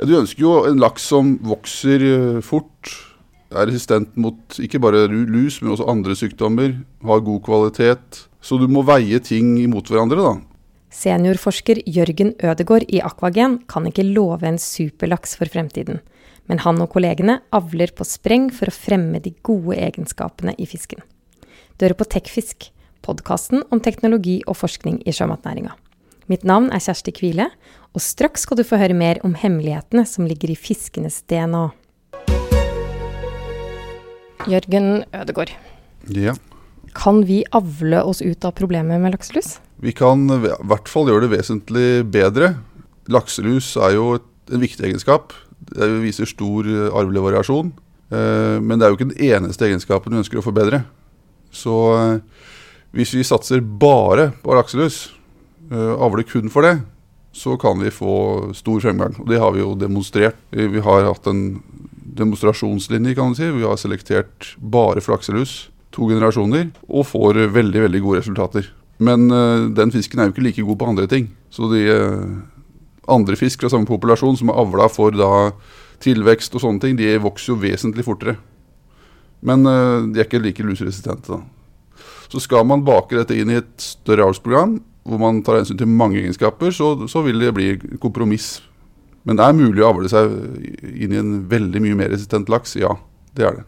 Ja, du ønsker jo en laks som vokser eh, fort, er resistent mot ikke bare lus, men også andre sykdommer, har god kvalitet. Så du må veie ting imot hverandre, da. Seniorforsker Jørgen Ødegård i Aquagen kan ikke love en superlaks for fremtiden. Men han og kollegene avler på spreng for å fremme de gode egenskapene i fisken. Du hører på Tekfisk, podkasten om teknologi og forskning i sjømatnæringa. Mitt navn er Kjersti Kvile, og straks skal du få høre mer om hemmelighetene som ligger i fiskenes DNA. Jørgen Ødegård, Ja. kan vi avle oss ut av problemet med lakselus? Vi kan i hvert fall gjøre det vesentlig bedre. Lakselus er jo et, en viktig egenskap. Det viser stor eh, arvelig variasjon. Eh, men det er jo ikke den eneste egenskapen vi ønsker å forbedre. Så eh, hvis vi satser bare på lakselus, eh, avler kun for det, så kan vi få stor fremgang. Og det har vi jo demonstrert. Vi har hatt en demonstrasjonslinje, kan man si. Vi har selektert bare flakselus, to generasjoner, og får veldig, veldig gode resultater. Men uh, den fisken er jo ikke like god på andre ting. Så de uh, andre fisk fra samme populasjon som er avla for da tilvekst og sånne ting, de vokser jo vesentlig fortere. Men uh, de er ikke like luseresistente, da. Så skal man bake dette inn i et større avlsprogram, hvor man tar hensyn til mange egenskaper, så, så vil det bli kompromiss. Men det er mulig å avle seg inn i en veldig mye mer resistent laks. Ja, det er det.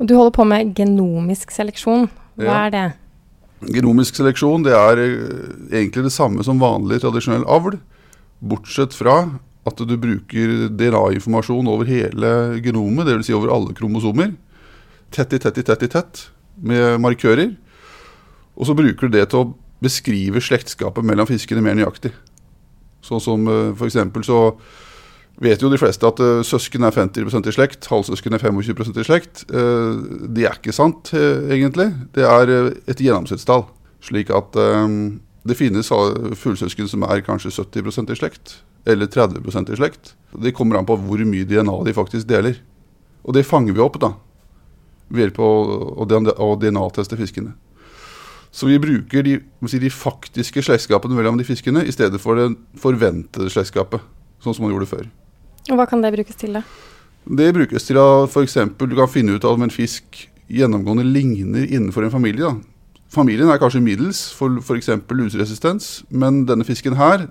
Og du holder på med genomisk seleksjon. Hva Ja. er det? Genomisk seleksjon det er eh, egentlig det samme som vanlig tradisjonell avl, bortsett fra at du bruker DNA-informasjon over hele genomet, dvs. Si over alle kromosomer. Tett i tett i tett i tett med markører. Og så bruker du det til å beskrive slektskapet mellom fiskene mer nøyaktig. Sånn som eh, for eksempel så vet jo de fleste at eh, søsken er 50 i slekt, halvsøsken er 25 i slekt. Eh, det er ikke sant, egentlig. Det er et gjennomsnittstall. Slik at det finnes fuglesøsken som er kanskje 70 i slekt, eller 30 i slekt. Det kommer an på hvor mye DNA de faktisk deler. Og det fanger vi opp da, ved hjelp av å DNA-teste fiskene. Så vi bruker de, si, de faktiske slektskapene mellom de fiskene i stedet for det forventede slektskapet, sånn som man gjorde før. Og hva kan det brukes til, da? Det brukes til at f.eks. du kan finne ut om en fisk gjennomgående ligner innenfor en familie. Da. Familien er kanskje middels for f.eks. luseresistens, men denne fisken her,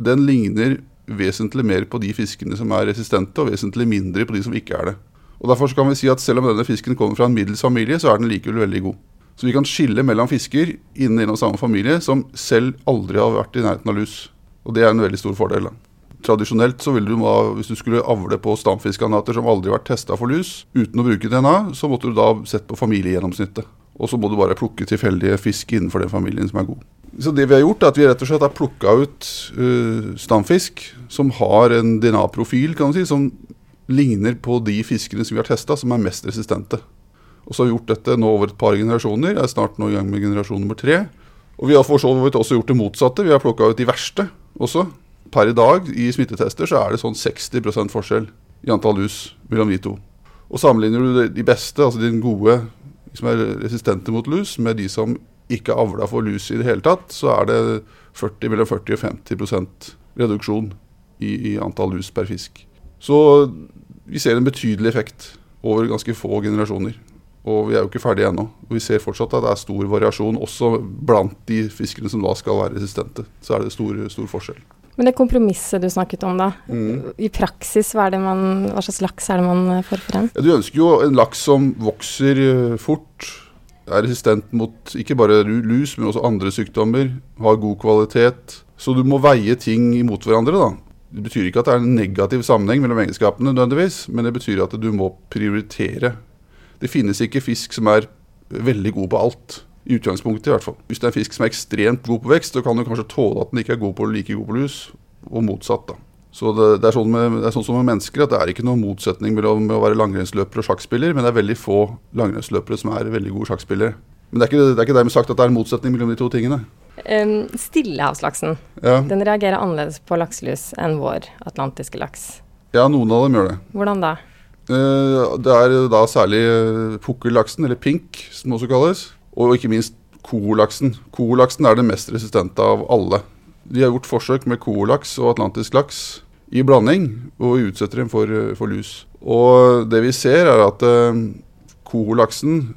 den ligner vesentlig mer på de fiskene som er resistente, og vesentlig mindre på de som ikke er det. Og Derfor så kan vi si at selv om denne fisken kommer fra en middels familie, så er den likevel veldig god. Så vi kan skille mellom fisker innen en og samme familie som selv aldri har vært i nærheten av lus. Og det er en veldig stor fordel. Tradisjonelt så ville du da, hvis du skulle avle på stamfiskanater som aldri har vært testa for lus, uten å bruke DNA, så måtte du da sett på familiegjennomsnittet. Og så må du bare plukke tilfeldige fisk innenfor den familien som er god. Så det vi har gjort, er at vi rett og slett har plukka ut uh, stamfisk som har en DNA-profil, kan man si, som ligner på de fiskene som vi har testa, som er mest resistente. Og så har vi gjort dette nå over et par generasjoner. Jeg er snart nå i gang med generasjon nummer tre. Og vi har for så vidt også gjort det motsatte. Vi har plukka ut de verste også. Per i dag i smittetester så er det sånn 60% forskjell i antall lus mellom de to. Og sammenligner du de- beste, altså de gode som er resistente mot lus, med de som ikke er avla for lus i det hele tatt, så er det 40, mellom 40 og 50 reduksjon i, i antall lus per fisk. Så vi ser en betydelig effekt over ganske få generasjoner. Og vi er jo ikke ferdige ennå. Vi ser fortsatt at det er stor variasjon også blant de fiskene som da skal være resistente. Så er det stor, stor forskjell. Men det kompromisset du snakket om, da. Mm. I praksis, hva, er det man, hva slags laks er det man eh, får frem? Ja, du ønsker jo en laks som vokser eh, fort, er resistent mot ikke bare lus, men også andre sykdommer, har god kvalitet. Så du må veie ting imot hverandre, da. Det betyr ikke at det er en negativ sammenheng mellom egenskapene, nødvendigvis, men det betyr at du må prioritere. Det finnes ikke fisk som er veldig god på alt. I utgangspunktet, i hvert fall. Hvis det er en fisk som er ekstremt god på vekst, så kan du kanskje tåle at den ikke er god på, like god på lus, og motsatt. da. Så det, det, er sånn med, det er sånn som med mennesker at det er ikke noen motsetning mellom å være langrennsløper og sjakkspiller, men det er veldig få langrennsløpere som er veldig gode sjakkspillere. Men det er, ikke, det er ikke dermed sagt at det er en motsetning mellom de to tingene. Um, Stillehavslaksen. Ja, Den reagerer annerledes på lakselus enn vår atlantiske laks. ja noen av dem gjør det. Hvordan da? Eh, Det er da særlig eh, pukkellaksen, eller pink, som også kalles. Og ikke minst koolaksen. Koolaksen er den mest resistente av alle. De har gjort forsøk med koolaks og atlantisk laks i blanding og utsetter dem for, for lus. Og det vi ser, er at koolaksen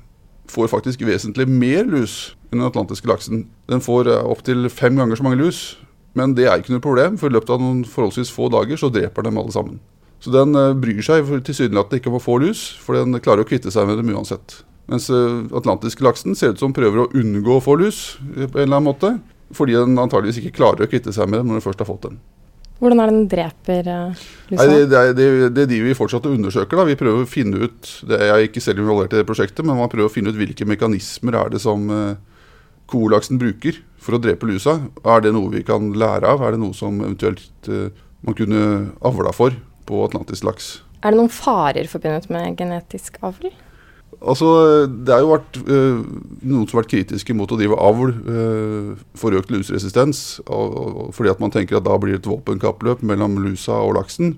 får faktisk vesentlig mer lus enn den atlantiske laksen. Den får opptil fem ganger så mange lus. Men det er ikke noe problem, for i løpet av noen forholdsvis få dager så dreper de alle sammen. Så den uh, bryr seg tilsynelatende ikke om å få lus, for den klarer å kvitte seg med dem uansett. Mens uh, atlantiske laksen ser ut som prøver å unngå å få lus på en eller annen måte. Fordi den antageligvis ikke klarer å kvitte seg med dem når den først har fått den. Hvordan er det den dreper lusa? Nei, det, det, det, det, er de vi fortsatt undersøker. da. Vi prøver å finne ut det er Jeg ikke selv involvert i det prosjektet, men man prøver å finne ut hvilke mekanismer er det som kolaksen bruker for å drepe lusa. Er det noe vi kan lære av? Er det noe som eventuelt man kunne avla for på atlantisk laks? Er det noen farer forbundet med genetisk avl? Altså, Det har jo vært øh, noen som har vært kritiske mot å drive avl øh, for økt luseresistens. Og, og, fordi at man tenker at da blir det et våpenkappløp mellom lusa og laksen.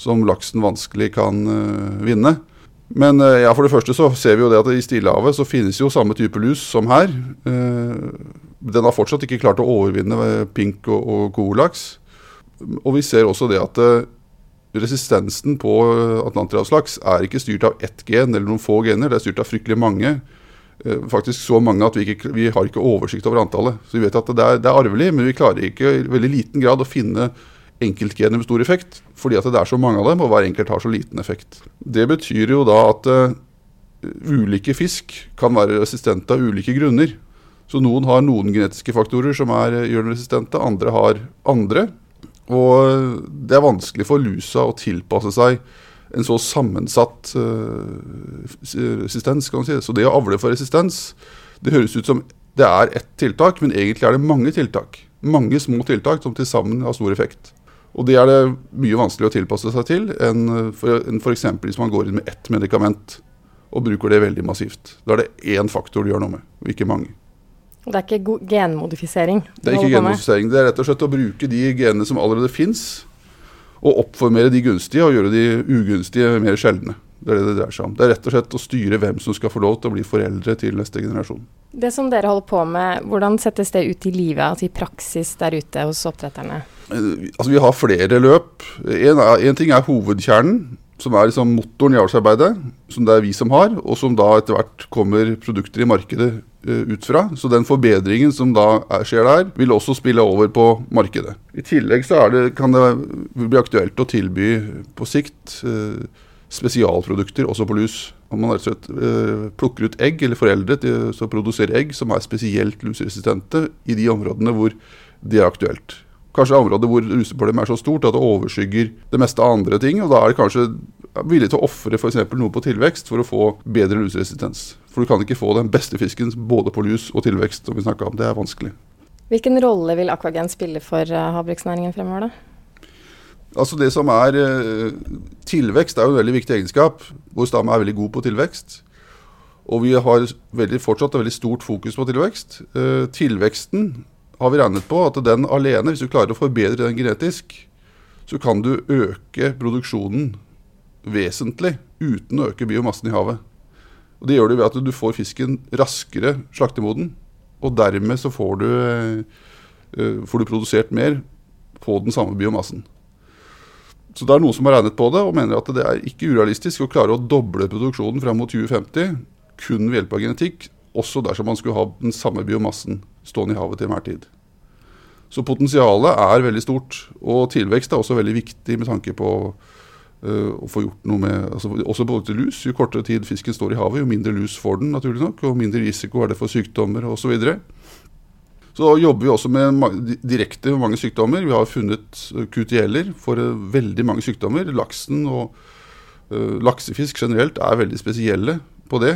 Som laksen vanskelig kan øh, vinne. Men ja, for det første så ser vi jo det at i Stillehavet så finnes jo samme type lus som her. den har fortsatt ikke klart å overvinne pink og, og kolaks. Og vi ser også det at resistensen på atlanterhavslaks er ikke styrt av ett gen eller noen få gener, det er styrt av fryktelig mange. Eh, faktisk så mange at vi, ikke, vi har ikke oversikt over antallet. Så vi vet at det er, det er, arvelig, men vi klarer ikke i veldig liten grad å finne enkeltgener med stor effekt, fordi at det er så mange av dem, og hver enkelt har så liten effekt. Det betyr jo da at uh, ulike fisk kan være resistente av ulike grunner. Så noen har noen genetiske faktorer som er, gjør dem resistente, andre har andre. Og det er vanskelig for lusa å tilpasse seg en så sammensatt uh, resistens. kan man si. Så det å avle for resistens, det høres ut som det er ett tiltak, men egentlig er det mange tiltak. Mange små tiltak som til sammen har stor effekt. Og det er det mye vanskeligere å tilpasse seg til enn f.eks. hvis man går inn med ett medikament og bruker det veldig massivt. Da er det én faktor du gjør noe med, og ikke mange. Det er ikke genmodifisering? Det er ikke genmodifisering. Det er rett og slett å bruke de genene som allerede fins, og oppformere de gunstige og gjøre de ugunstige mer sjeldne. Det er det det dreier seg om. Det er rett og slett å styre hvem som skal få lov til å bli foreldre til neste generasjon. Det som dere holder på med, hvordan settes det ut i livet, altså i praksis der ute hos oppdretterne? Eh, altså Vi har flere løp. En, ting er hovedkjernen, som er liksom motoren i avlsarbeidet, som det er vi som har, og som da etter hvert kommer produkter i markedet uh, ut fra. Så den forbedringen som da er, skjer der, vil også spille over på markedet. I tillegg så det, kan det bli aktuelt å tilby på sikt uh, spesialprodukter også på lus. Om man rett og slett uh, plukker ut egg, eller foreldre til å produsere egg som er spesielt lusresistente i de områdene hvor det er aktuelt kanskje områder hvor luseproblemet er så stort at det overskygger det meste av andre ting. og Da er det kanskje villig til å ofre noe på tilvekst for å få bedre luseresistens. For du kan ikke få den beste fisken både på lus og tilvekst, som vi om. Det er vanskelig. Hvilken rolle vil Aquagen spille for uh, havbruksnæringen fremover, da? Altså Det som er uh, Tilvekst er jo en veldig viktig egenskap. Vår stamme er veldig god på tilvekst. Og vi har veldig, fortsatt et veldig stort fokus på tilvekst. Uh, tilveksten har vi regnet på at den alene, hvis du klarer å forbedre den genetisk, så kan du øke produksjonen vesentlig uten å øke biomassen i havet. Og Det gjør du ved at du får fisken raskere slaktemoden, og dermed så får du, uh, får du produsert mer på den samme biomassen. Så det er noen som har regnet på det og mener at det er ikke urealistisk å klare å doble produksjonen fram mot 2050 kun ved hjelp av genetikk, også dersom man skulle ha den samme biomassen stående i havet til enhver tid. Så potensialet er veldig stort. Og tilvekst er også veldig viktig med tanke på uh, å få gjort noe med altså Også både til lus. Jo kortere tid fisken står i havet, jo mindre lus får den, naturlig nok. Og mindre risiko er det for sykdommer osv. Så, videre. så jobber vi også med direkte mange sykdommer. Vi har funnet QTL-er for uh, veldig mange sykdommer. Laksen og uh, laksefisk generelt er veldig spesielle på det.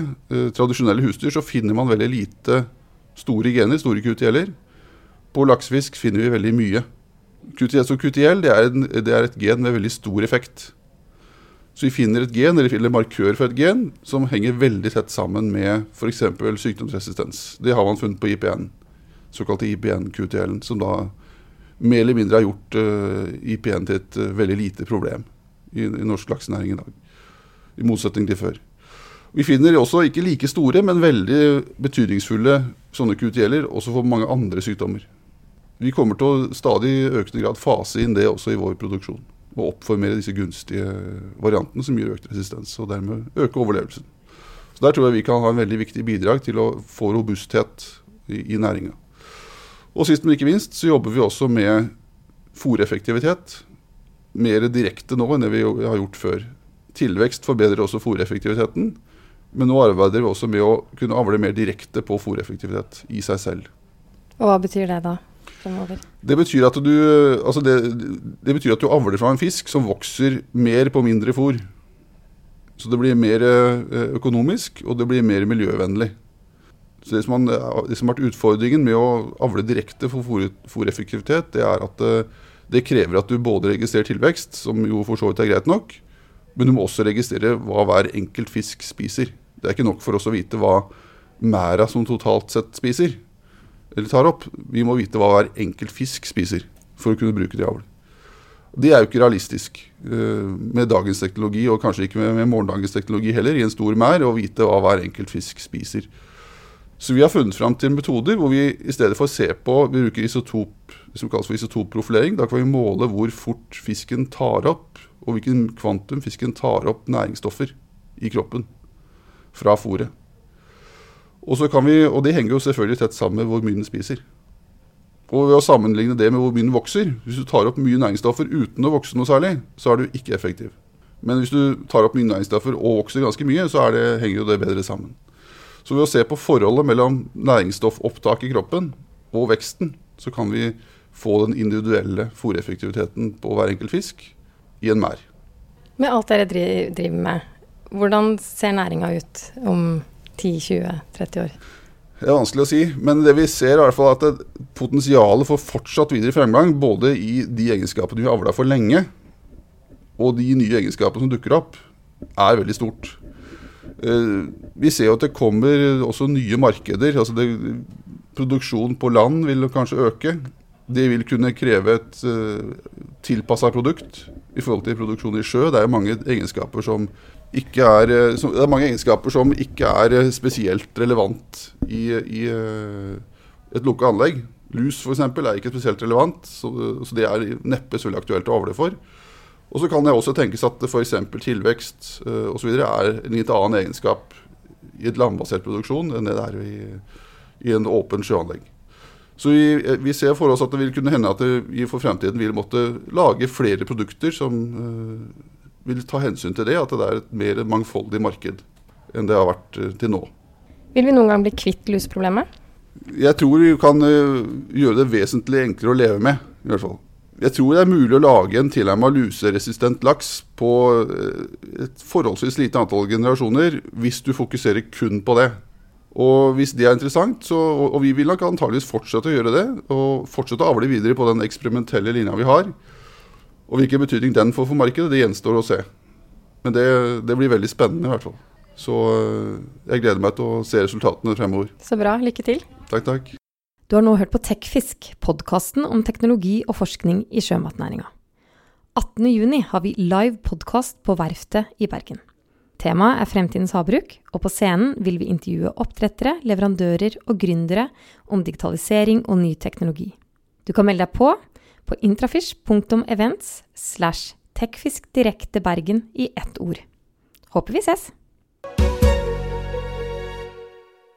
tradisjonelle husdyr så finner man veldig lite store gener, store QTL-er. På laksefisk finner vi veldig mye. QTS og QTL det er, en, det er, et gen med veldig stor effekt. Så vi finner et gen, eller finner markør for et gen som henger veldig tett sammen med f.eks. sykdomsresistens. Det har man funnet på IPN, såkalte IPN-QTL-en, som da mer eller mindre har gjort uh, eh, IPN til et uh, veldig lite problem i, i norsk laksenæring i dag. I motsetning til før. Vi finner også ikke like store, men veldig betydningsfulle sånne QTL-er også for mange andre sykdommer. Vi kommer til å stadig økende grad fase inn det også i vår produksjon. og oppformere disse gunstige variantene som gir økt resistens, og dermed øke overlevelsen. Så Der tror jeg vi kan ha en veldig viktig bidrag til å få robusthet i, i næringa. Og sist, men ikke minst, så jobber vi også med fòreffektivitet. Mer direkte nå enn det vi har gjort før. Tilvekst forbedrer også fòreffektiviteten. Men nå arbeider vi også med å kunne avle mer direkte på fòreffektivitet i seg selv. Og hva betyr det da? fremover? Det betyr, at du, altså det, det betyr at du avler fra en fisk som vokser mer på mindre fôr. Så det blir mer eh, økonomisk, og det blir mer miljøvennlig. Så det som, man, det som, har vært utfordringen med å avle direkte for fôreffektivitet, det er at det, eh, det, krever at du både registrerer tilvekst, som jo for så vidt er greit nok, men du må også registrere hva hver enkelt fisk spiser. Det er ikke nok for oss å vite hva mæra som totalt sett spiser eller tar opp. Vi må vite hva hver enkelt fisk spiser for å kunne bruke det i avl. Det er jo ikke realistisk uh, med dagens teknologi, og kanskje ikke med, morgendagens teknologi heller, i en stor mær, å vite hva hver enkelt fisk spiser. Så vi har funnet fram til metoder hvor vi i stedet for å se på Vi bruker isotop, som kalles for isotopprofilering. Da kan vi måle hvor fort fisken tar opp, og hvilken kvantum fisken tar opp næringsstoffer i kroppen fra fôret. Og, vi, og det henger jo selvfølgelig tett sammen med hvor mye den spiser. Og ved å sammenligne det med hvor mye den vokser Hvis du tar opp mye næringsstoffer uten å vokse noe særlig, så er du ikke effektiv. Men hvis du tar opp mye næringsstoffer og vokser ganske mye, så det, henger jo det bedre sammen. Så ved å se på forholdet mellom næringsstoffopptak i kroppen og veksten, så kan vi få den individuelle fòreffektiviteten på hver enkelt fisk i mær. Med alt dere driver med, hvordan ser næringa ut om 10-20-30 år? Det er vanskelig å si, men det vi ser er i hvert fall at potensialet for fortsatt videre fremgang, både i de egenskapene vi har avla for lenge, og de nye egenskapene som dukker opp, er veldig stort. Eh, vi ser jo at det kommer også nye markeder. altså det, Produksjon på land vil kanskje øke. Det vil kunne kreve et eh, tilpassa produkt i forhold til produksjon i sjø. Det er jo mange egenskaper som ikke er eh, som, Det er mange egenskaper som ikke er eh, spesielt relevant i, i uh, et lukka anlegg. Lus f.eks. er ikke spesielt relevant, så, så, det er neppe så veldig aktuelt å avle for. Og så kan det også tenkes at f.eks. tilvekst uh, osv. er en litt annen egenskap i et landbasert produksjon enn det det er i, i en åpen sjøanlegg. Så vi, vi, ser for oss at det vil kunne hende at vi for fremtiden vil måtte lage flere produkter som uh, vil ta hensyn til det, at det er et mer mangfoldig marked enn det har vært uh, til nå. Vil vi noen gang bli kvitt luseproblemet? Jeg tror vi kan uh, gjøre det vesentlig enklere å leve med, i hvert fall. Jeg tror det er mulig å lage en tilnærma luseresistent laks på et forholdsvis lite antall generasjoner, hvis du fokuserer kun på det. Og hvis det er interessant, så, og, vi vil nok antageligvis fortsette å gjøre det, og fortsette å avle videre på den eksperimentelle linja vi har. Og hvilken betydning den får for markedet, det gjenstår å se. Men det, det blir veldig spennende i hvert fall. Så eh, jeg gleder meg til å se resultatene fremover. Så bra. Lykke til. Takk, takk. Du har nå hørt på Tekfisk, podkasten om teknologi og forskning i sjømatnæringa. 18.6 har vi live podkast på Verftet i Bergen. Temaet er fremtidens havbruk, og på scenen vil vi intervjue oppdrettere, leverandører og gründere om digitalisering og ny teknologi. Du kan melde deg på på intrafish.events slash techfiskdirektebergen i ett ord. Håper vi ses!